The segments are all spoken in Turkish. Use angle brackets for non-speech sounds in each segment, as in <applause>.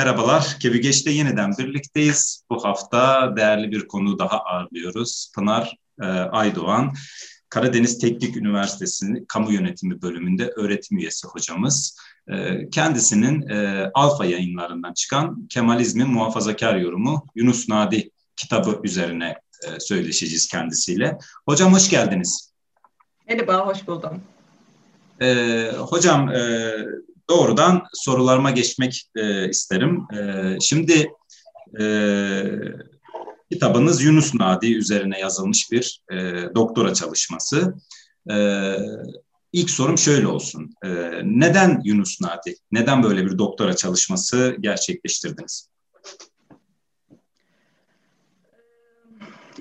Merhabalar, Kebigeç'te yeniden birlikteyiz. Bu hafta değerli bir konu daha ağırlıyoruz. Pınar e, Aydoğan, Karadeniz Teknik Üniversitesi'nin Kamu Yönetimi bölümünde öğretim üyesi hocamız. E, kendisinin e, Alfa yayınlarından çıkan Kemalizmin Muhafazakar Yorumu Yunus Nadi kitabı üzerine e, söyleşeceğiz kendisiyle. Hocam hoş geldiniz. Merhaba, hoş buldum. E, hocam, e, doğrudan sorularıma geçmek e, isterim. E, şimdi e, kitabınız Yunus Nadi üzerine yazılmış bir e, doktora çalışması. E, ilk sorum şöyle olsun. E, neden Yunus Nadi? Neden böyle bir doktora çalışması gerçekleştirdiniz?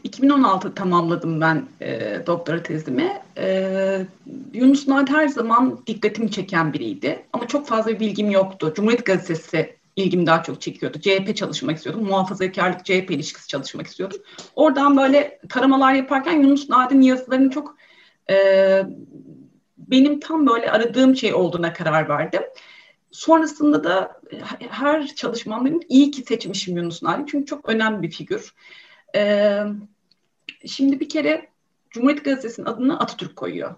2016 tamamladım ben e, doktora tezimi. E, Yunus Nadi her zaman dikkatimi çeken biriydi. Ama çok fazla bir bilgim yoktu. Cumhuriyet Gazetesi ilgimi daha çok çekiyordu. CHP çalışmak istiyordum. Muhafazakarlık CHP ilişkisi çalışmak istiyordum. Oradan böyle taramalar yaparken Yunus Nadi'nin yazılarını çok e, benim tam böyle aradığım şey olduğuna karar verdim. Sonrasında da her çalışmamın iyi ki seçmişim Yunus Nadi. Çünkü çok önemli bir figür. Ee, şimdi bir kere Cumhuriyet Gazetesi'nin adını Atatürk koyuyor.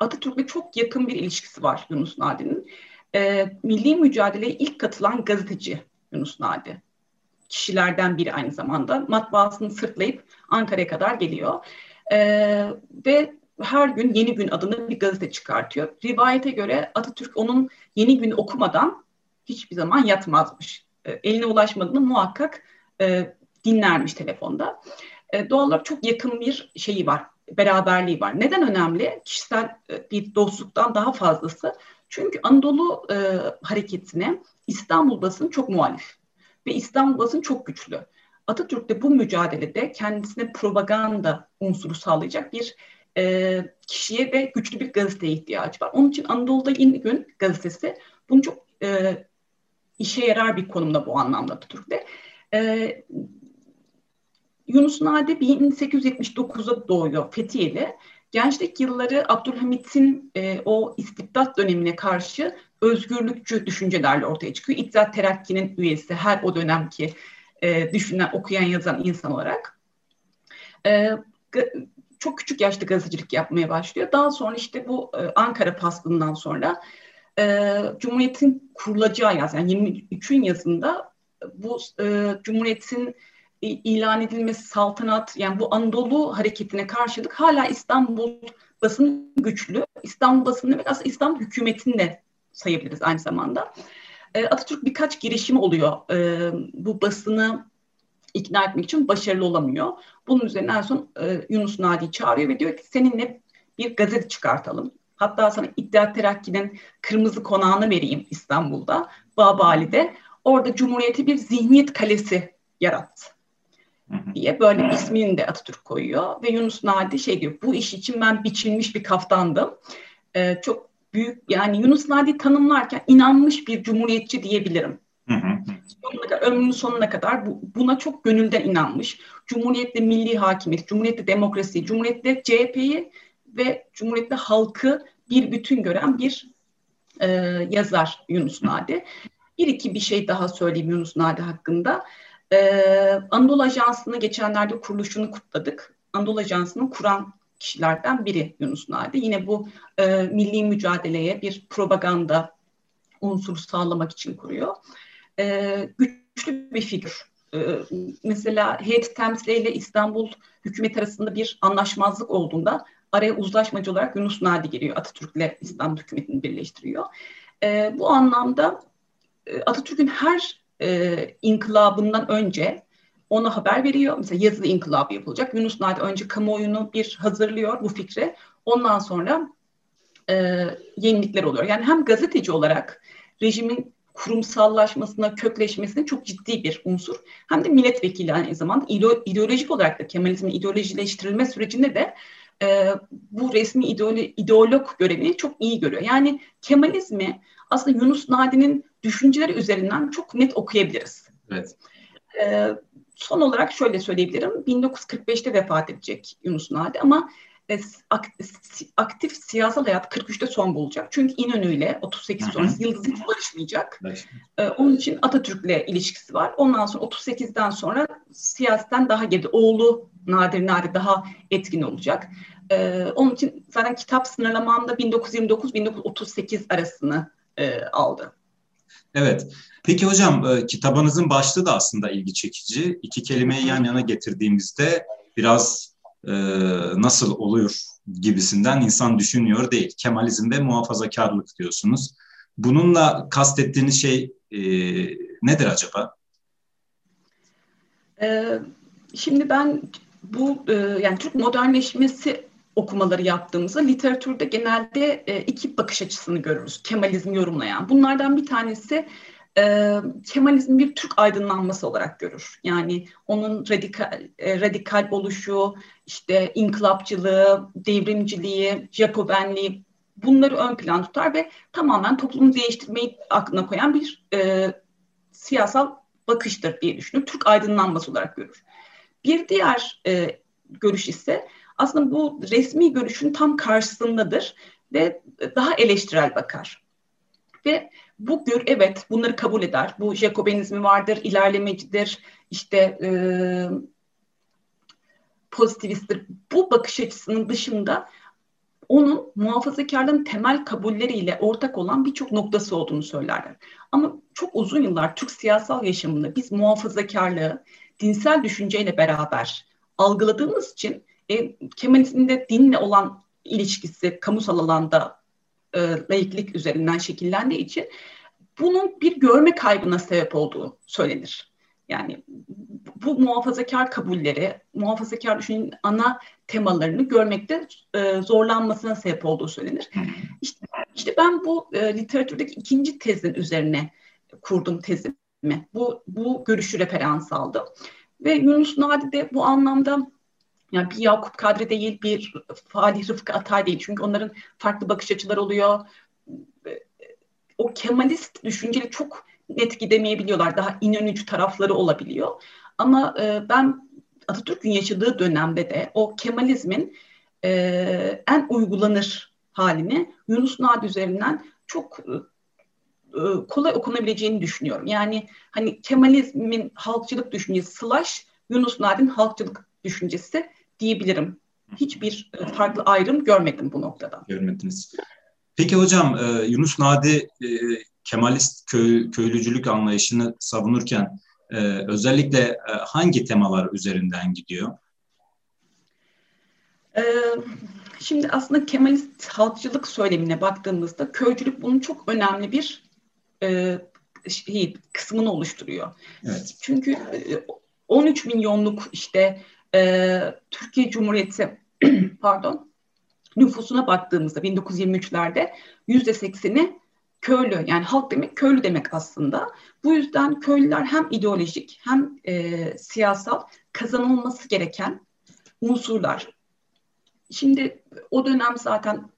Atatürk'le çok yakın bir ilişkisi var Yunus Nadi'nin. Ee, milli mücadeleye ilk katılan gazeteci Yunus Nadi. Kişilerden biri aynı zamanda. Matbaasını sırtlayıp Ankara'ya kadar geliyor. Ee, ve her gün Yeni Gün adını bir gazete çıkartıyor. Rivayete göre Atatürk onun Yeni Gün okumadan hiçbir zaman yatmazmış. E, eline ulaşmadığını muhakkak e, dinlermiş telefonda. E, doğal olarak çok yakın bir şeyi var, beraberliği var. Neden önemli? Kişisel e, bir dostluktan daha fazlası. Çünkü Anadolu e, hareketine İstanbul basını çok muhalif ve İstanbul basını çok güçlü. Atatürk de bu mücadelede kendisine propaganda unsuru sağlayacak bir e, kişiye ve güçlü bir gazeteye ihtiyacı var. Onun için Anadolu'da Yeni Gün gazetesi bunu çok e, işe yarar bir konumda bu anlamda Atatürk'te. E, Yunus Nadi 1879'da doğuyor Fethiye'li. Gençlik yılları Abdülhamit'in e, o istibdat dönemine karşı özgürlükçü düşüncelerle ortaya çıkıyor. İttihat Terakki'nin üyesi her o dönemki e, düşünen, okuyan, yazan insan olarak. E, çok küçük yaşta gazetecilik yapmaya başlıyor. Daha sonra işte bu e, Ankara paslığından sonra e, Cumhuriyet'in kurulacağı yaz, yani 23'ün yazında bu e, Cumhuriyet'in ilan edilmesi saltanat yani bu Anadolu hareketine karşılık hala İstanbul basın güçlü. İstanbul basını demek aslında İstanbul hükümetini de sayabiliriz aynı zamanda. E, Atatürk birkaç girişim oluyor. E, bu basını ikna etmek için başarılı olamıyor. Bunun üzerine en son e, Yunus Nadi'yi çağırıyor ve diyor ki seninle bir gazete çıkartalım. Hatta sana İttihat Terakki'nin kırmızı konağını vereyim İstanbul'da, Babali'de. Orada Cumhuriyeti bir zihniyet kalesi yarattı diye böyle ismini de Atatürk koyuyor ve Yunus Nadi şey diyor bu iş için ben biçilmiş bir kaftandım. Ee, çok büyük yani Yunus Nadi tanımlarken inanmış bir cumhuriyetçi diyebilirim. sonuna kadar, ömrünün sonuna kadar bu, buna çok gönülden inanmış. Cumhuriyetle milli hakimiyet, cumhuriyetle demokrasi, cumhuriyetle CHP'yi ve cumhuriyetle halkı bir bütün gören bir e, yazar Yunus Nadi. Bir iki bir şey daha söyleyeyim Yunus Nadi hakkında. Ee, Anadolu Ajansı'nı geçenlerde kuruluşunu kutladık. Anadolu Ajansı'nı kuran kişilerden biri Yunus Nadi. Yine bu e, milli mücadeleye bir propaganda unsuru sağlamak için kuruyor. E, güçlü bir figür. E, mesela heyet temsiliyle İstanbul hükümet arasında bir anlaşmazlık olduğunda araya uzlaşmacı olarak Yunus Nadi giriyor. Atatürk'le İstanbul hükümetini birleştiriyor. E, bu anlamda e, Atatürk'ün her e, inkılabından önce ona haber veriyor. Mesela yazılı inkılabı yapılacak. Yunus Nadi önce kamuoyunu bir hazırlıyor bu fikre. Ondan sonra e, yenilikler oluyor. Yani hem gazeteci olarak rejimin kurumsallaşmasına, kökleşmesine çok ciddi bir unsur. Hem de milletvekili aynı zamanda ideolojik olarak da Kemalizmin ideolojileştirilme sürecinde de e, bu resmi ideolo ideolog görevini çok iyi görüyor. Yani Kemalizmi aslında Yunus Nadi'nin düşünceleri üzerinden çok net okuyabiliriz. Evet. E, son olarak şöyle söyleyebilirim. 1945'te vefat edecek Yunus Nadi ama e, aktif siyasal hayat 43'te son bulacak. Çünkü İnönü ile 38 sonrası Yıldız hiç barışmayacak. Ee, onun için Atatürk'le ilişkisi var. Ondan sonra 38'den sonra siyasetten daha geride. Oğlu Nadir Nadir daha etkin olacak. Ee, onun için zaten kitap sınırlamanda 1929-1938 arasını e, aldı. Evet. Peki hocam e, kitabınızın başlığı da aslında ilgi çekici. İki kelimeyi yan yana getirdiğimizde biraz e, nasıl olur gibisinden insan düşünüyor değil. Kemalizm ve muhafazakarlık diyorsunuz. Bununla kastettiğiniz şey e, nedir acaba? Ee, şimdi ben bu e, yani Türk modernleşmesi okumaları yaptığımızda literatürde genelde e, iki bakış açısını görürüz. Kemalizmi yorumlayan. Bunlardan bir tanesi e, Kemalizm bir Türk aydınlanması olarak görür. Yani onun radikal, e, radikal oluşu, işte inkılapçılığı, devrimciliği, Jacobenliği bunları ön plan tutar ve tamamen toplumu değiştirmeyi aklına koyan bir e, siyasal bakıştır diye düşünür. Türk aydınlanması olarak görür. Bir diğer e, görüş ise aslında bu resmi görüşün tam karşısındadır ve daha eleştirel bakar. Ve bu gör evet bunları kabul eder. Bu Jacobenizmi vardır, ilerlemecidir, işte e, pozitivisttir. Bu bakış açısının dışında onun muhafazakarlığın temel kabulleriyle ortak olan birçok noktası olduğunu söylerler. Ama çok uzun yıllar Türk siyasal yaşamında biz muhafazakarlığı dinsel düşünceyle beraber algıladığımız için e, Kemalizmin de dinle olan ilişkisi kamusal alanda e, laiklik üzerinden şekillendiği için bunun bir görme kaybına sebep olduğu söylenir. Yani bu muhafazakar kabulleri, muhafazakar düşüncenin ana temalarını görmekte e, zorlanmasına sebep olduğu söylenir. İşte, işte ben bu e, literatürdeki ikinci tezin üzerine kurdum tezimi. Bu, bu görüşü referans aldım. Ve Yunus Nadi de bu anlamda yani bir Yakup Kadri değil, bir Falih Rıfkı Atay değil. Çünkü onların farklı bakış açıları oluyor. O Kemalist düşünceli çok net gidemeyebiliyorlar. Daha inönücü tarafları olabiliyor. Ama e, ben Atatürk'ün yaşadığı dönemde de o Kemalizmin e, en uygulanır halini Yunus Nadi üzerinden çok e, kolay okunabileceğini düşünüyorum. Yani hani Kemalizmin halkçılık düşüncesi slash Yunus Nadi'nin halkçılık düşüncesi diyebilirim. Hiçbir e, farklı ayrım görmedim bu noktada. Görmediniz. Peki hocam e, Yunus Nadi e, Kemalist köy, köylücülük anlayışını savunurken özellikle hangi temalar üzerinden gidiyor? Şimdi aslında Kemalist halkçılık söylemine baktığımızda köycülük bunun çok önemli bir şey, kısmını oluşturuyor. Evet. Çünkü 13 milyonluk işte e, Türkiye Cumhuriyeti <clears throat> pardon nüfusuna baktığımızda 1923'lerde yüzde sekseni köylü yani halk demek köylü demek aslında. Bu yüzden köylüler hem ideolojik hem e, siyasal kazanılması gereken unsurlar. Şimdi o dönem zaten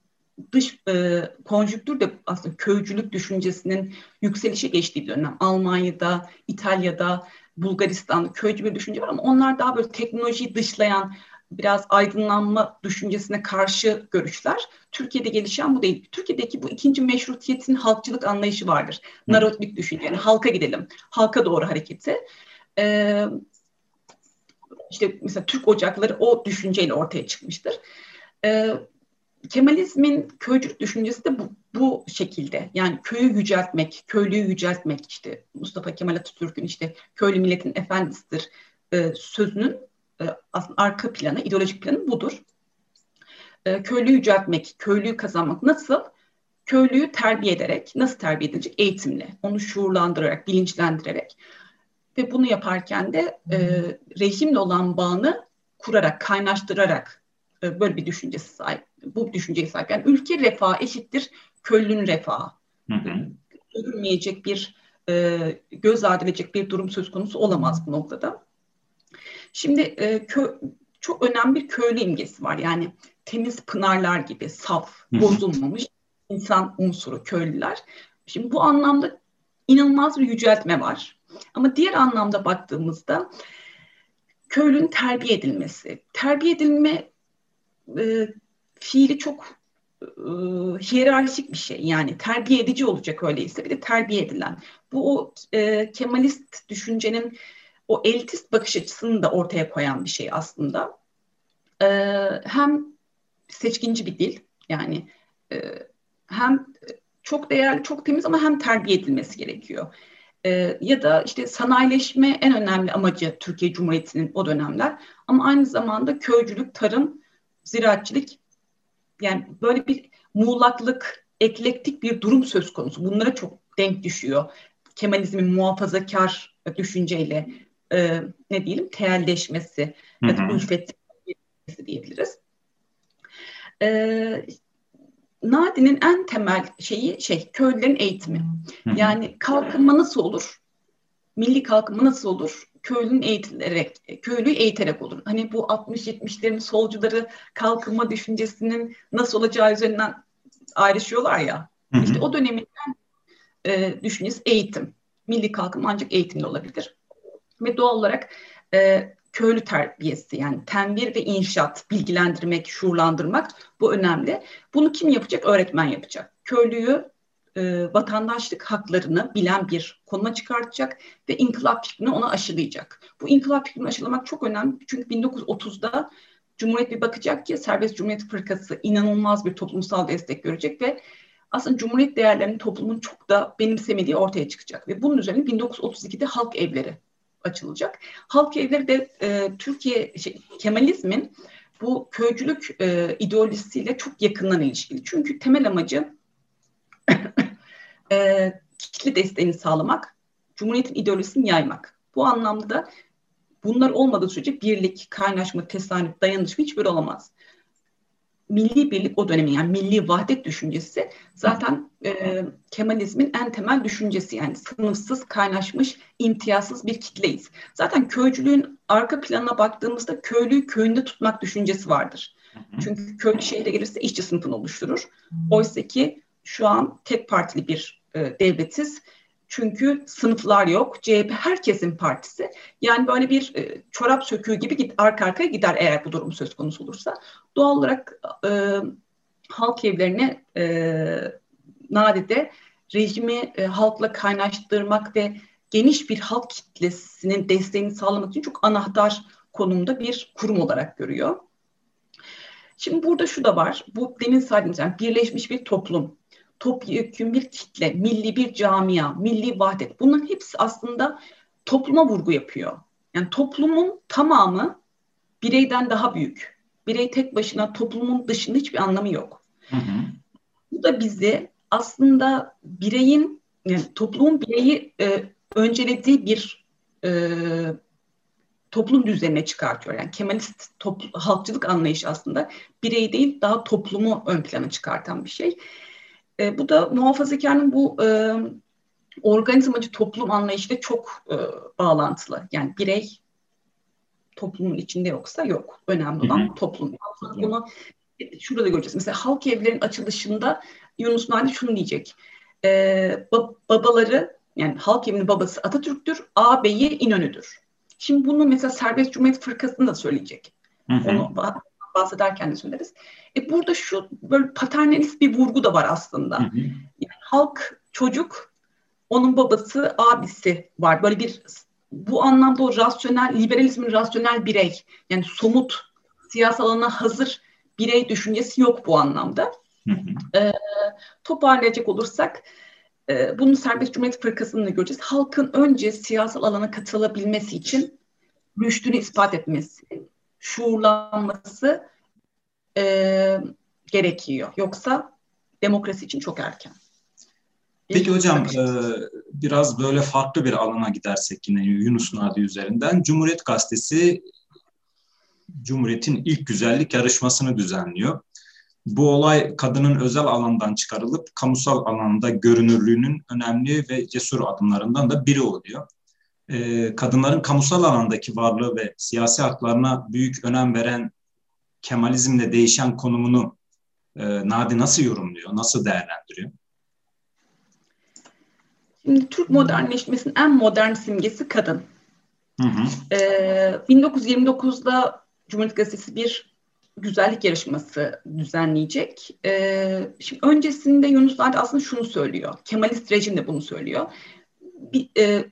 dış e, konjüktür de aslında köycülük düşüncesinin yükselişe geçtiği dönem. Almanya'da, İtalya'da Bulgaristan köycü bir düşünce var ama onlar daha böyle teknolojiyi dışlayan biraz aydınlanma düşüncesine karşı görüşler. Türkiye'de gelişen bu değil. Türkiye'deki bu ikinci meşrutiyetin halkçılık anlayışı vardır. Narodnik düşünce yani halka gidelim, halka doğru hareketi. Ee, işte mesela Türk ocakları o düşünceyle ortaya çıkmıştır. Ee, Kemalizmin köycülük düşüncesi de bu, bu şekilde. Yani köyü yüceltmek, köylüyü yüceltmek işte Mustafa Kemal Atatürk'ün işte köylü milletin efendisidir e, sözünün e, aslında arka planı, ideolojik planı budur. E, köylüyü yüceltmek, köylüyü kazanmak nasıl? Köylüyü terbiye ederek, nasıl terbiye edilecek? Eğitimle, onu şuurlandırarak, bilinçlendirerek ve bunu yaparken de e, rejimle olan bağını kurarak, kaynaştırarak e, böyle bir düşüncesi sahip bu düşünceye sahip. Yani ülke refahı eşittir köylünün refahı. Görülmeyecek bir e, göz ardı edilecek bir durum söz konusu olamaz bu noktada. Şimdi e, kö, çok önemli bir köylü imgesi var. Yani temiz pınarlar gibi saf, bozulmamış insan unsuru köylüler. Şimdi bu anlamda inanılmaz bir yüceltme var. Ama diğer anlamda baktığımızda köylünün terbiye edilmesi. Terbiye edilme e, fiili çok e, hiyerarşik bir şey yani terbiye edici olacak öyleyse bir de terbiye edilen. Bu o e, Kemalist düşüncenin o elitist bakış açısını da ortaya koyan bir şey aslında. E, hem seçkinci bir dil yani e, hem çok değerli, çok temiz ama hem terbiye edilmesi gerekiyor. E, ya da işte sanayileşme en önemli amacı Türkiye Cumhuriyeti'nin o dönemler ama aynı zamanda köycülük, tarım, ziraatçılık yani böyle bir muğlaklık, eklektik bir durum söz konusu. Bunlara çok denk düşüyor. Kemalizmin muhafazakar düşünceyle e, ne diyelim teelleşmesi ya da ülfet diyebiliriz. E, Nadi'nin en temel şeyi şey köylülerin eğitimi. Yani kalkınma nasıl olur? Milli kalkınma nasıl olur? Köylünün eğitilerek, köylüyü eğiterek olur. Hani bu 60-70'lerin solcuları kalkınma düşüncesinin nasıl olacağı üzerinden ayrışıyorlar ya. Hı hı. İşte o dönemin e, düşüncesi eğitim. Milli kalkınma ancak eğitimli olabilir. Ve doğal olarak e, köylü terbiyesi yani tenvir ve inşaat, bilgilendirmek, şuurlandırmak bu önemli. Bunu kim yapacak? Öğretmen yapacak. Köylüyü e, vatandaşlık haklarını bilen bir konuma çıkartacak ve inkılap fikrini ona aşılayacak. Bu inkılap fikrini aşılamak çok önemli çünkü 1930'da Cumhuriyet bir bakacak ki Serbest Cumhuriyet Fırkası inanılmaz bir toplumsal destek görecek ve aslında Cumhuriyet değerlerini toplumun çok da benimsemediği ortaya çıkacak. Ve bunun üzerine 1932'de halk evleri açılacak. Halk evleri de e, Türkiye şey, Kemalizmin bu köycülük e, ideolojisiyle çok yakından ilişkili. Çünkü temel amacı e, kitle desteğini sağlamak, Cumhuriyet'in ideolojisini yaymak. Bu anlamda da bunlar olmadığı sürece birlik, kaynaşma, tesanüt, dayanışma hiçbir olamaz milli birlik o dönemin yani milli vahdet düşüncesi zaten e, Kemalizmin en temel düşüncesi yani sınıfsız kaynaşmış imtiyazsız bir kitleyiz. Zaten köycülüğün arka planına baktığımızda köylüyü köyünde tutmak düşüncesi vardır. Çünkü köylü şehre gelirse işçi sınıfını oluşturur. Oysa ki şu an tek partili bir e, devletiz çünkü sınıflar yok. CHP herkesin partisi. Yani böyle bir e, çorap söküğü gibi git arka arkaya gider eğer bu durum söz konusu olursa. Doğal olarak e, halk evlerini e, Nadi'de rejimi e, halkla kaynaştırmak ve geniş bir halk kitlesinin desteğini sağlamak için çok anahtar konumda bir kurum olarak görüyor. Şimdi burada şu da var. Bu demin saydığımız yani birleşmiş bir toplum topyekun bir kitle, milli bir camia, milli vahdet. Bunların hepsi aslında topluma vurgu yapıyor. Yani toplumun tamamı bireyden daha büyük. Birey tek başına toplumun dışında hiçbir anlamı yok. Hı hı. Bu da bizi aslında bireyin, yani toplumun bireyi e, öncelediği bir e, toplum düzenine çıkartıyor. Yani Kemalist topl- halkçılık anlayışı aslında birey değil daha toplumu ön plana çıkartan bir şey. E, bu da muhafazakarın bu e, organizmacı toplum anlayışıyla çok e, bağlantılı. Yani birey toplumun içinde yoksa yok. Önemli olan toplum. Bunu şurada da göreceğiz. Mesela halk evlerin açılışında Yunus Nadi şunu diyecek. E, bab- babaları yani halk evinin babası Atatürk'tür, ağabeyi İnönü'dür. Şimdi bunu mesela Serbest Cumhuriyet Fırkası'nda da söyleyecek. Hı hı. Onu bahsederken de söyleriz. E burada şu böyle paternalist bir vurgu da var aslında. Hı hı. Yani halk, çocuk, onun babası, abisi var. Böyle bir bu anlamda o rasyonel, liberalizmin rasyonel birey, yani somut siyasal alana hazır birey düşüncesi yok bu anlamda. Hı hı. E, toparlayacak olursak, e, bunu Serbest Cumhuriyet Fırkası'nda göreceğiz. Halkın önce siyasal alana katılabilmesi için rüştünü ispat etmesi, şuurlanması e, gerekiyor. Yoksa demokrasi için çok erken. Peki hocam e, biraz böyle farklı bir alana gidersek yine Yunus Nadi üzerinden. Cumhuriyet Gazetesi Cumhuriyet'in ilk güzellik yarışmasını düzenliyor. Bu olay kadının özel alandan çıkarılıp kamusal alanda görünürlüğünün önemli ve cesur adımlarından da biri oluyor e, kadınların kamusal alandaki varlığı ve siyasi haklarına büyük önem veren Kemalizmle değişen konumunu e, Nadi nasıl yorumluyor, nasıl değerlendiriyor? Şimdi Türk modernleşmesinin en modern simgesi kadın. Hı hı. Ee, 1929'da Cumhuriyet Gazetesi bir güzellik yarışması düzenleyecek. E, şimdi öncesinde Yunus Nadi aslında şunu söylüyor. Kemalist rejim de bunu söylüyor. Bir, e,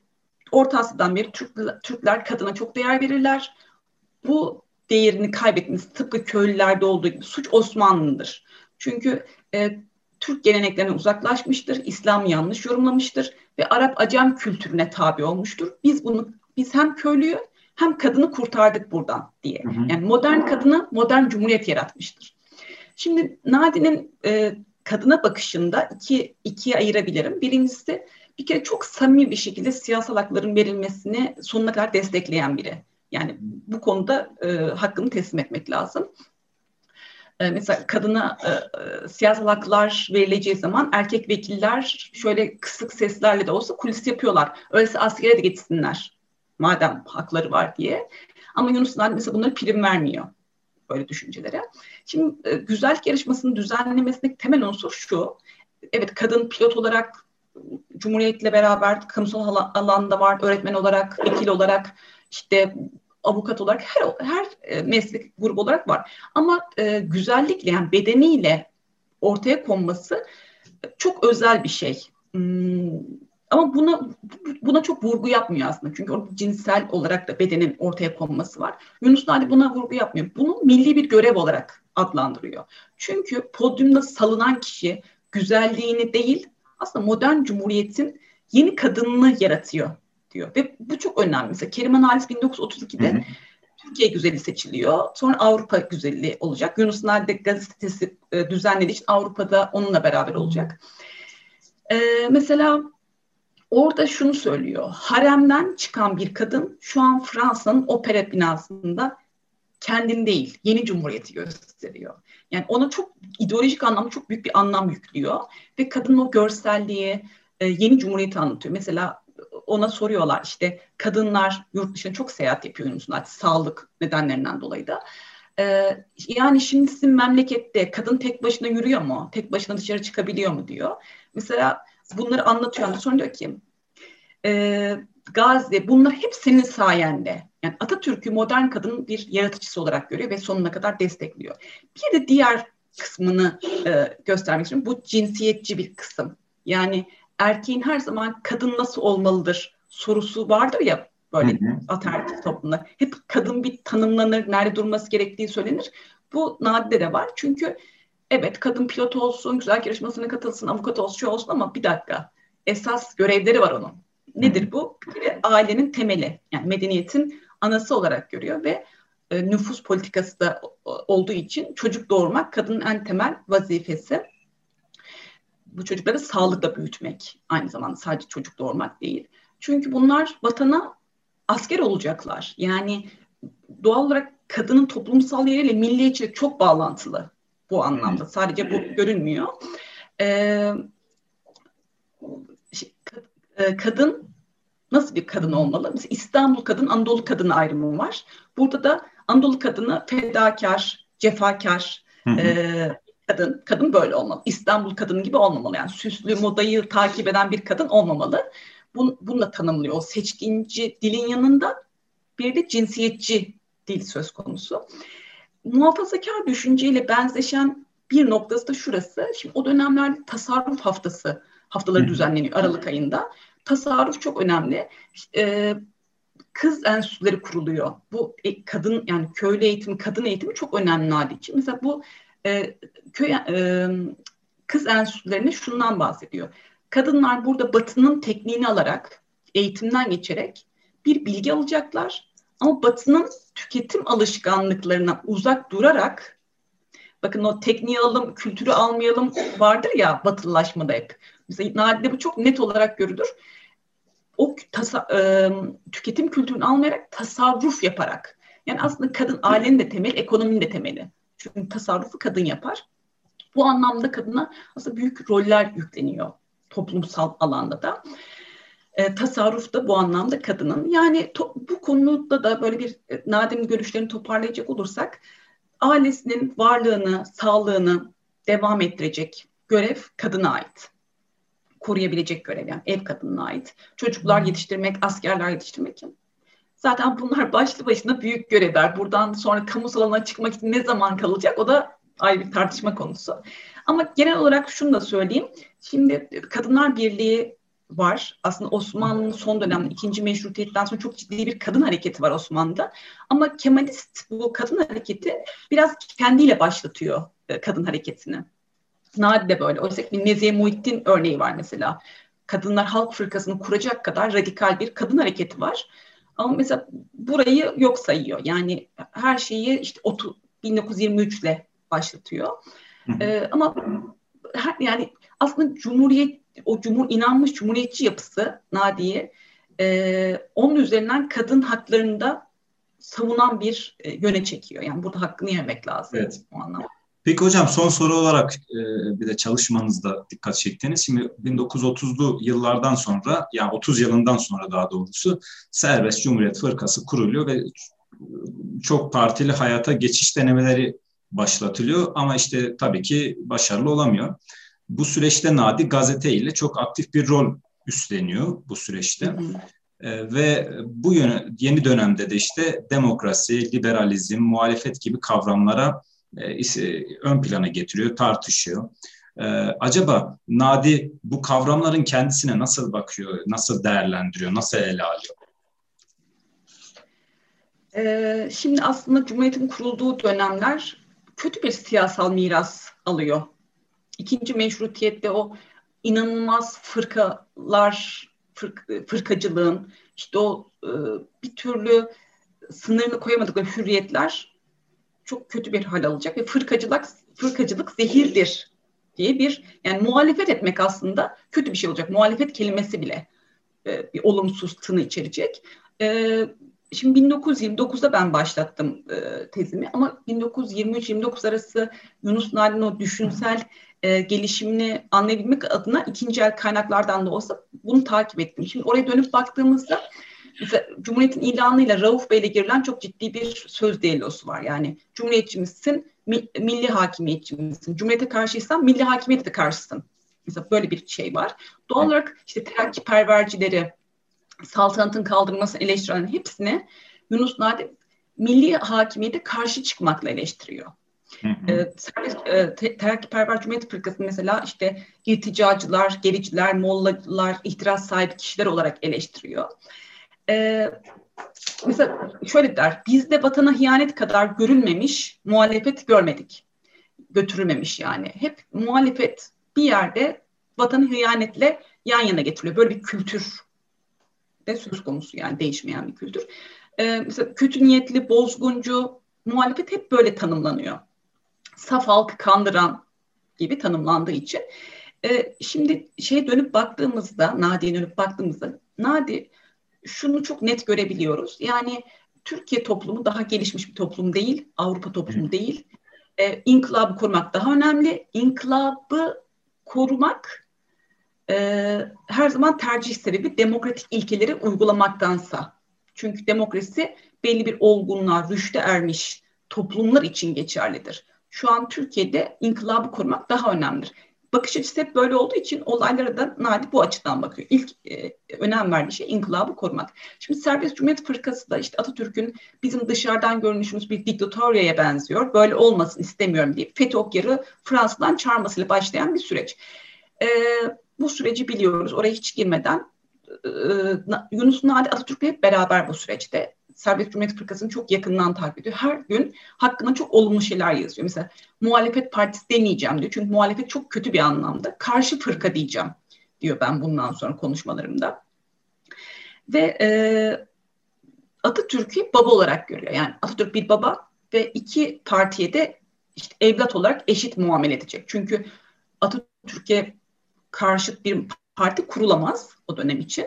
Orta Asya'dan beri Türk, Türkler kadına çok değer verirler. Bu değerini kaybetmesi tıpkı köylülerde olduğu gibi suç Osmanlı'dır. Çünkü e, Türk geleneklerine uzaklaşmıştır, İslam yanlış yorumlamıştır ve Arap Acem kültürüne tabi olmuştur. Biz bunu biz hem köylüyü hem kadını kurtardık buradan diye. Hı hı. Yani modern kadını modern cumhuriyet yaratmıştır. Şimdi Nadi'nin e, kadına bakışında iki ikiye ayırabilirim. Birincisi bir kere çok samimi bir şekilde siyasal hakların verilmesini sonuna kadar destekleyen biri. Yani bu konuda e, hakkını teslim etmek lazım. E, mesela kadına e, e, siyasal haklar verileceği zaman erkek vekiller şöyle kısık seslerle de olsa kulis yapıyorlar. Öyleyse askere de gitsinler madem hakları var diye. Ama Yunus Nadi mesela bunları prim vermiyor böyle düşüncelere. Şimdi e, güzellik yarışmasının düzenlemesindeki temel unsur şu. Evet kadın pilot olarak Cumhuriyet'le beraber kamusal alanda var, öğretmen olarak, vekil olarak, işte avukat olarak her her e, meslek grubu olarak var. Ama e, güzellikle yani bedeniyle ortaya konması çok özel bir şey. Hmm, ama buna buna çok vurgu yapmıyor aslında. Çünkü orada cinsel olarak da bedenin ortaya konması var. Yunus Nadi buna vurgu yapmıyor. Bunu milli bir görev olarak adlandırıyor. Çünkü podyumda salınan kişi güzelliğini değil aslında modern cumhuriyetin yeni kadınını yaratıyor diyor. Ve bu çok önemli. Mesela Keriman Halis 1932'de hı hı. Türkiye güzeli seçiliyor. Sonra Avrupa güzeli olacak. Yunus Nadi gazetesi e, düzenlediği için Avrupa'da onunla beraber olacak. E, mesela orada şunu söylüyor. Haremden çıkan bir kadın şu an Fransa'nın opera binasında kendini değil, yeni cumhuriyeti gösteriyor. Yani ona çok ideolojik anlamda çok büyük bir anlam yüklüyor ve kadının o görselliği, e, yeni cumhuriyeti anlatıyor. Mesela ona soruyorlar işte kadınlar yurt dışına çok seyahat yapıyor musunuz? Sağlık nedenlerinden dolayı da. Ee, yani şimdi sizin memlekette kadın tek başına yürüyor mu? Tek başına dışarı çıkabiliyor mu diyor. Mesela bunları anlatıyor. Sonra diyor ki e, Gazi bunlar hep senin sayende. Yani Atatürk'ü modern kadının bir yaratıcısı olarak görüyor ve sonuna kadar destekliyor. Bir de diğer kısmını e, göstermek istiyorum. Bu cinsiyetçi bir kısım. Yani erkeğin her zaman kadın nasıl olmalıdır sorusu vardır ya böyle ataerkil toplumda. Hep kadın bir tanımlanır, nerede durması gerektiği söylenir. Bu nadide de var. Çünkü evet kadın pilot olsun, güzel yarışmasına katılsın, avukat olsun, şey olsun ama bir dakika. Esas görevleri var onun. Nedir bu? Bir ailenin temeli. Yani medeniyetin anası olarak görüyor ve e, nüfus politikası da olduğu için çocuk doğurmak kadının en temel vazifesi bu çocukları sağlıkla büyütmek aynı zamanda sadece çocuk doğurmak değil. Çünkü bunlar vatana asker olacaklar. Yani doğal olarak kadının toplumsal yeriyle milliyetçilik çok bağlantılı bu anlamda. Sadece bu görünmüyor. Ee, kadın nasıl bir kadın olmalı? Mesela İstanbul kadın, Anadolu kadın ayrımı var. Burada da Anadolu kadını fedakar, cefakar, hı hı. E, kadın, kadın böyle olmalı. İstanbul kadını gibi olmamalı. Yani süslü modayı takip eden bir kadın olmamalı. Bun, bununla tanımlıyor. O seçkinci dilin yanında bir de cinsiyetçi dil söz konusu. Muhafazakar düşünceyle benzeşen bir noktası da şurası. Şimdi o dönemlerde tasarruf haftası haftaları düzenleniyor Aralık ayında. Tasarruf çok önemli. Ee, kız enstitüleri kuruluyor. Bu e, kadın yani köylü eğitimi, kadın eğitimi çok önemli hali için. Mesela bu e, köy e, kız enstitülerine şundan bahsediyor. Kadınlar burada batının tekniğini alarak, eğitimden geçerek bir bilgi alacaklar. Ama batının tüketim alışkanlıklarına uzak durarak, bakın o tekniği alalım, kültürü almayalım vardır ya batılılaşmada hep. Mesela Nadide bu çok net olarak görülür. O tasa, e, tüketim kültürünü almayarak tasarruf yaparak. Yani aslında kadın ailenin de temeli, ekonominin de temeli. Çünkü tasarrufu kadın yapar. Bu anlamda kadına aslında büyük roller yükleniyor toplumsal alanda da. E, tasarruf da bu anlamda kadının. Yani to, bu konuda da böyle bir e, Nadim'in görüşlerini toparlayacak olursak ailesinin varlığını, sağlığını devam ettirecek görev kadına ait. Koruyabilecek görev yani ev kadınına ait. Çocuklar yetiştirmek, askerler yetiştirmek Zaten bunlar <laughs> başlı başına büyük görevler. Buradan sonra kamusal alana çıkmak için ne zaman kalacak o da ayrı bir tartışma konusu. Ama genel olarak şunu da söyleyeyim. Şimdi Kadınlar Birliği var. Aslında Osmanlı'nın son dönem ikinci meşrutiyetten sonra çok ciddi bir kadın hareketi var Osmanlı'da. Ama Kemalist bu kadın hareketi biraz kendiyle başlatıyor e, kadın hareketini. Nadide böyle. Oysa ki Nezihe Muhittin örneği var mesela. Kadınlar Halk Fırkası'nı kuracak kadar radikal bir kadın hareketi var. Ama mesela burayı yok sayıyor. Yani her şeyi işte 1923 ile başlatıyor. Ee, ama her, yani aslında Cumhuriyet o cumhur inanmış cumhuriyetçi yapısı Nadiye e, onun üzerinden kadın haklarında savunan bir e, yöne çekiyor. Yani burada hakkını yemek lazım evet. o anlamda. Peki hocam son soru olarak e, bir de çalışmanızda dikkat çektiğiniz şimdi 1930'lu yıllardan sonra yani 30 yılından sonra daha doğrusu Serbest Cumhuriyet Fırkası kuruluyor ve çok partili hayata geçiş denemeleri başlatılıyor ama işte tabii ki başarılı olamıyor. Bu süreçte Nadi gazete ile çok aktif bir rol üstleniyor bu süreçte. Hı hı. E, ve bu yöne, yeni dönemde de işte demokrasi, liberalizm, muhalefet gibi kavramlara ön plana getiriyor, tartışıyor. E, acaba Nadi bu kavramların kendisine nasıl bakıyor, nasıl değerlendiriyor, nasıl ele alıyor? Ee, şimdi aslında Cumhuriyet'in kurulduğu dönemler kötü bir siyasal miras alıyor. İkinci meşrutiyette o inanılmaz fırkalar, fırk, fırkacılığın, işte o e, bir türlü sınırını koyamadıkları hürriyetler çok kötü bir hal alacak ve fırkacılık fırkacılık zehirdir diye bir yani muhalefet etmek aslında kötü bir şey olacak. Muhalefet kelimesi bile e, bir olumsuz tını içerecek. E, şimdi 1929'da ben başlattım e, tezimi ama 1923-29 arası Yunus Nadi'nin o düşünsel e, gelişimini anlayabilmek adına ikinci el kaynaklardan da olsa bunu takip ettim. Şimdi oraya dönüp baktığımızda Cumhuriyet'in ilanıyla Rauf Bey'le girilen çok ciddi bir söz düellosu var. Yani Cumhuriyetçi misin, milli hakimiyetçi misin? Cumhuriyete karşıysan milli hakimiyete de karşısın. Mesela böyle bir şey var. Doğal olarak işte terakkipervercileri, saltanatın kaldırılmasını eleştiren hepsini Yunus Nadi milli hakimiyete karşı çıkmakla eleştiriyor. Hı hı. E, serbest, e, terakkiperver Cumhuriyet Fırkası mesela işte irticacılar, gericiler, mollalar, ihtiras sahibi kişiler olarak eleştiriyor e, mesela şöyle der, bizde vatana hıyanet kadar görülmemiş muhalefet görmedik. Götürülmemiş yani. Hep muhalefet bir yerde vatanı hıyanetle yan yana getiriliyor. Böyle bir kültür de söz konusu yani değişmeyen bir kültür. Ee, mesela kötü niyetli, bozguncu muhalefet hep böyle tanımlanıyor. Saf halkı kandıran gibi tanımlandığı için. Ee, şimdi şey dönüp baktığımızda, Nadi'ye dönüp baktığımızda Nadi şunu çok net görebiliyoruz. Yani Türkiye toplumu daha gelişmiş bir toplum değil, Avrupa toplumu değil. Ee, inkılabı korumak daha önemli. İnkılabı korumak e, her zaman tercih sebebi demokratik ilkeleri uygulamaktansa. Çünkü demokrasi belli bir olgunluğa, rüşte ermiş toplumlar için geçerlidir. Şu an Türkiye'de inkılabı korumak daha önemlidir bakış açısı hep böyle olduğu için olaylara da Nadi bu açıdan bakıyor. İlk e, önem verdiği şey inkılabı korumak. Şimdi Serbest Cumhuriyet Fırkası da işte Atatürk'ün bizim dışarıdan görünüşümüz bir diktatöryaya benziyor. Böyle olmasın istemiyorum diye FETÖ yarı Fransa'dan çağırmasıyla başlayan bir süreç. E, bu süreci biliyoruz. Oraya hiç girmeden e, Yunus Nadi Atatürk'le hep beraber bu süreçte Serbest Cumhuriyet Fırkası'nı çok yakından takip ediyor. Her gün hakkında çok olumlu şeyler yazıyor. Mesela muhalefet partisi demeyeceğim diyor. Çünkü muhalefet çok kötü bir anlamda. Karşı fırka diyeceğim diyor ben bundan sonra konuşmalarımda. Ve e, Atatürk'ü baba olarak görüyor. Yani Atatürk bir baba ve iki partiye de işte evlat olarak eşit muamele edecek. Çünkü Atatürk'e karşıt bir parti kurulamaz o dönem için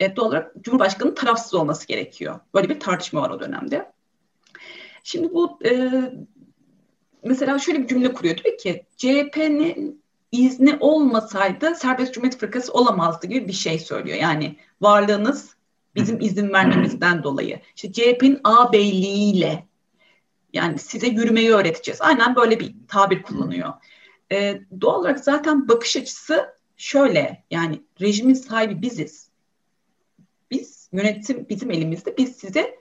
e, doğal olarak Cumhurbaşkanı'nın tarafsız olması gerekiyor. Böyle bir tartışma var o dönemde. Şimdi bu e, mesela şöyle bir cümle kuruyor. Diyor ki CHP'nin izni olmasaydı Serbest Cumhuriyet Fırkası olamazdı gibi bir şey söylüyor. Yani varlığınız bizim izin vermemizden dolayı. İşte CHP'nin ağabeyliğiyle yani size yürümeyi öğreteceğiz. Aynen böyle bir tabir kullanıyor. Ee, doğal olarak zaten bakış açısı şöyle yani rejimin sahibi biziz biz Yönetim bizim elimizde. Biz size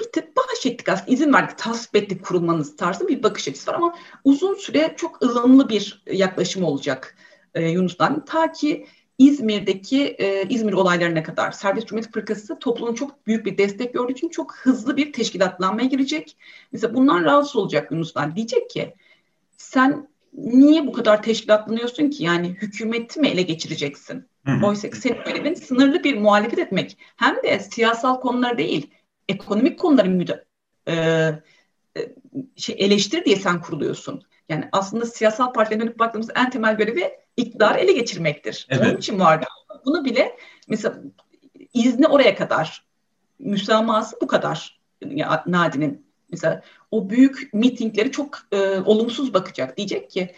bir tık bahşettik aslında. izin verdik, tasvip ettik kurulmanız tarzı bir bakış açısı var ama uzun süre çok ılımlı bir yaklaşım olacak e, Yunus'tan. Ta ki İzmir'deki e, İzmir olaylarına kadar Serbest Cumhuriyet Fırkası toplumun çok büyük bir destek gördüğü için çok hızlı bir teşkilatlanmaya girecek. Mesela bundan rahatsız olacak Yunuslar. Diyecek ki sen niye bu kadar teşkilatlanıyorsun ki? Yani hükümeti mi ele geçireceksin? Oysa ki senin görevin sınırlı bir muhalefet etmek. Hem de siyasal konular değil, ekonomik konuları müde, e, e, şey eleştir diye sen kuruluyorsun. Yani aslında siyasal partilerin dönüp baktığımız en temel görevi iktidar ele geçirmektir. Evet. Onun için vardı. Bunu bile mesela izni oraya kadar, müsamahası bu kadar yani. Mesela o büyük mitingleri çok e, olumsuz bakacak. Diyecek ki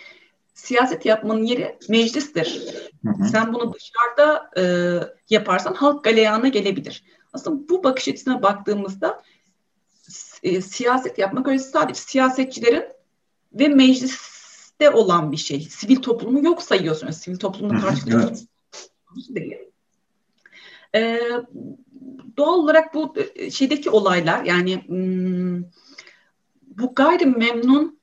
siyaset yapmanın yeri meclistir. Hı hı. Sen bunu dışarıda e, yaparsan halk galeyana gelebilir. Aslında bu bakış açısına baktığımızda e, siyaset yapmak öyle sadece siyasetçilerin ve mecliste olan bir şey. Sivil toplumu yok sayıyorsunuz. Sivil toplumun karşılığı evet. değil. Ee, doğal olarak bu e, şeydeki olaylar yani hmm, bu gayrimemnun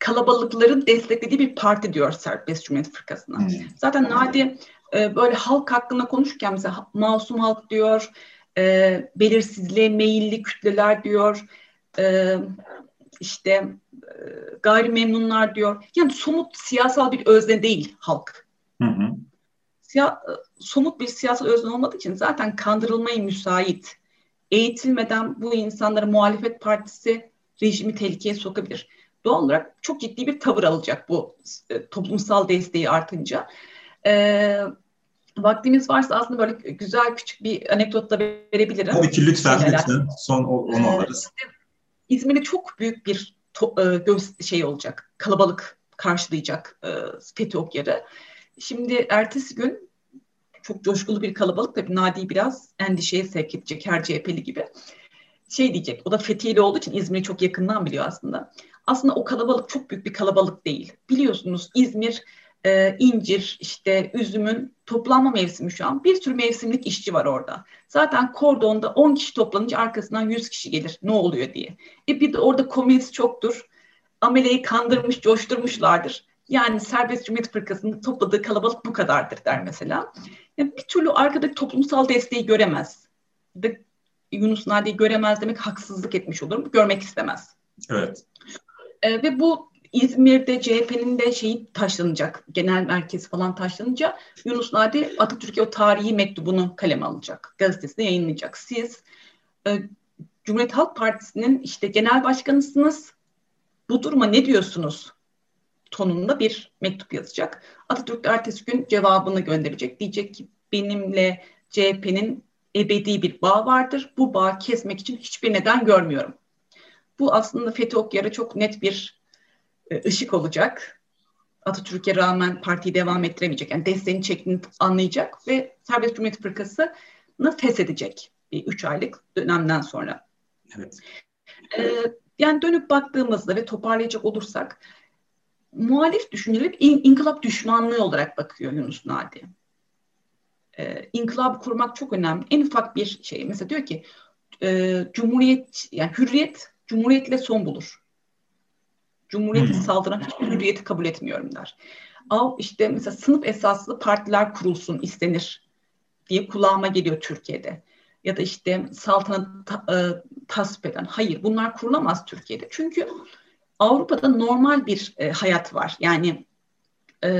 kalabalıkların desteklediği bir parti diyor Serbest Cumhuriyet Fırkası'na. Hmm. Zaten Nadi e, böyle halk hakkında konuşurken mesela masum halk diyor, e, belirsizliğe meyilli kütleler diyor, e, işte e, gayrimemnunlar diyor. Yani somut siyasal bir özne değil halk. Hı hı. Siya, e, somut bir siyasal özne olmadığı için zaten kandırılmaya müsait. Eğitilmeden bu insanları muhalefet partisi rejimi tehlikeye sokabilir. Doğal olarak çok ciddi bir tavır alacak bu e, toplumsal desteği artınca. E, vaktimiz varsa aslında böyle güzel küçük bir anekdot da verebilirim. Tabii ki lütfen lütfen. Son onu ee, alırız. İzmir'de çok büyük bir to- e, göz şey olacak. Kalabalık karşılayacak e, Fethi Okyar'ı. Şimdi ertesi gün çok coşkulu bir kalabalık tabii Nadi'yi biraz endişeye sevk edecek her CHP'li gibi. Şey diyecek, o da Fethiye'li olduğu için İzmir'i çok yakından biliyor aslında. Aslında o kalabalık çok büyük bir kalabalık değil. Biliyorsunuz İzmir e, incir, işte üzümün toplanma mevsimi şu an. Bir sürü mevsimlik işçi var orada. Zaten kordonda 10 kişi toplanınca arkasından 100 kişi gelir ne oluyor diye. E bir de orada komünist çoktur. Ameleyi kandırmış, coşturmuşlardır. Yani Serbest Cumhuriyet Fırkası'nın topladığı kalabalık bu kadardır der mesela. Yani bir türlü arkadaki toplumsal desteği göremez. Yunus Nadi'yi göremez demek haksızlık etmiş olurum. Görmek istemez. Evet. E, ve bu İzmir'de CHP'nin de şeyi taşlanacak, genel merkez falan taşlanınca Yunus Nadi Atatürk'e o tarihi mektubunu kaleme alacak. Gazetesinde yayınlayacak. Siz e, Cumhuriyet Halk Partisi'nin işte genel başkanısınız. Bu duruma ne diyorsunuz? tonunda bir mektup yazacak. Atatürk de ertesi gün cevabını gönderecek. Diyecek ki benimle CHP'nin ebedi bir bağ vardır. Bu bağı kesmek için hiçbir neden görmüyorum. Bu aslında Fethi Okyar'a çok net bir e, ışık olacak. Atatürk'e rağmen partiyi devam ettiremeyecek. Yani desteğini çektiğini anlayacak ve Serbest Cumhuriyet Fırkası'nı feshedecek bir üç aylık dönemden sonra. Evet. Ee, yani dönüp baktığımızda ve toparlayacak olursak muhalif düşünceler in, inkılap düşmanlığı olarak bakıyor Yunus Nadi. Ee, inkılabı kurmak çok önemli. En ufak bir şey. Mesela diyor ki e, cumhuriyet yani hürriyet cumhuriyetle son bulur. Cumhuriyeti saldıran hiçbir hürriyeti kabul etmiyorum der. Al işte mesela sınıf esaslı partiler kurulsun istenir diye kulağıma geliyor Türkiye'de. Ya da işte saltanat ta, e, tasvip eden. Hayır bunlar kurulamaz Türkiye'de. Çünkü Avrupa'da normal bir e, hayat var. Yani e,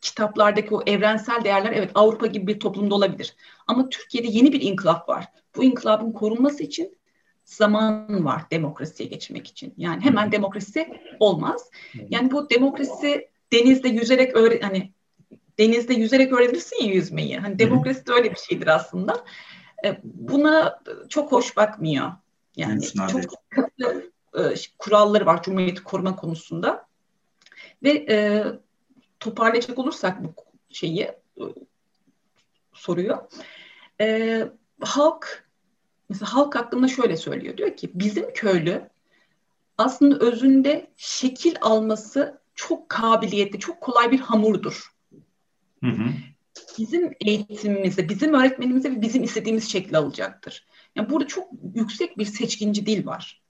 kitaplardaki o evrensel değerler evet Avrupa gibi bir toplumda olabilir. Ama Türkiye'de yeni bir inkılap var. Bu inkılabın korunması için zaman var demokrasiye geçmek için. Yani hemen demokrasi olmaz. Yani bu demokrasi denizde yüzerek öğren hani denizde yüzerek öğrenirsin ya yüzmeyi. Hani demokrasi de öyle bir şeydir aslında. E, buna çok hoş bakmıyor. Yani çok katı e, kuralları var Cumhuriyeti koruma konusunda. Ve e, toparlayacak olursak bu şeyi e, soruyor. E, halk mesela halk hakkında şöyle söylüyor. Diyor ki bizim köylü aslında özünde şekil alması çok kabiliyetli, çok kolay bir hamurdur. Hı hı. bizim eğitimimize, bizim öğretmenimize ve bizim istediğimiz şekli alacaktır. Yani burada çok yüksek bir seçkinci dil var.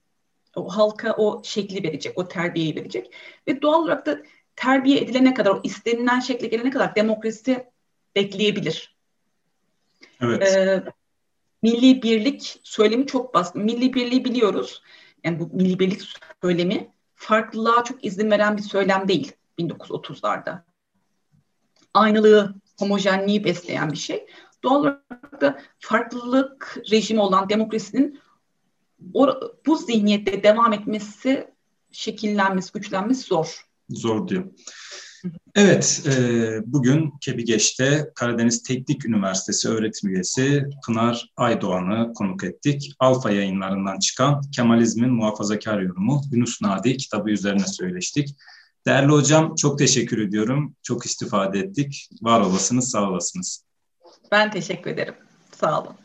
O halka o şekli verecek, o terbiyeyi verecek. Ve doğal olarak da terbiye edilene kadar, o istenilen şekle gelene kadar demokrasi bekleyebilir. Evet. Ee, milli birlik söylemi çok baskın. Milli birliği biliyoruz. Yani bu milli birlik söylemi farklılığa çok izin veren bir söylem değil 1930'larda. Aynılığı, homojenliği besleyen bir şey. Doğal olarak da farklılık rejimi olan demokrasinin bu zihniyette devam etmesi, şekillenmesi, güçlenmesi zor. Zor diyor. Evet, e, bugün Kebigeç'te Karadeniz Teknik Üniversitesi öğretim üyesi Pınar Aydoğan'ı konuk ettik. Alfa yayınlarından çıkan Kemalizmin Muhafazakar Yorumu Yunus Nadi kitabı üzerine söyleştik. Değerli hocam çok teşekkür ediyorum. Çok istifade ettik. Var olasınız, sağ olasınız. Ben teşekkür ederim. Sağ olun.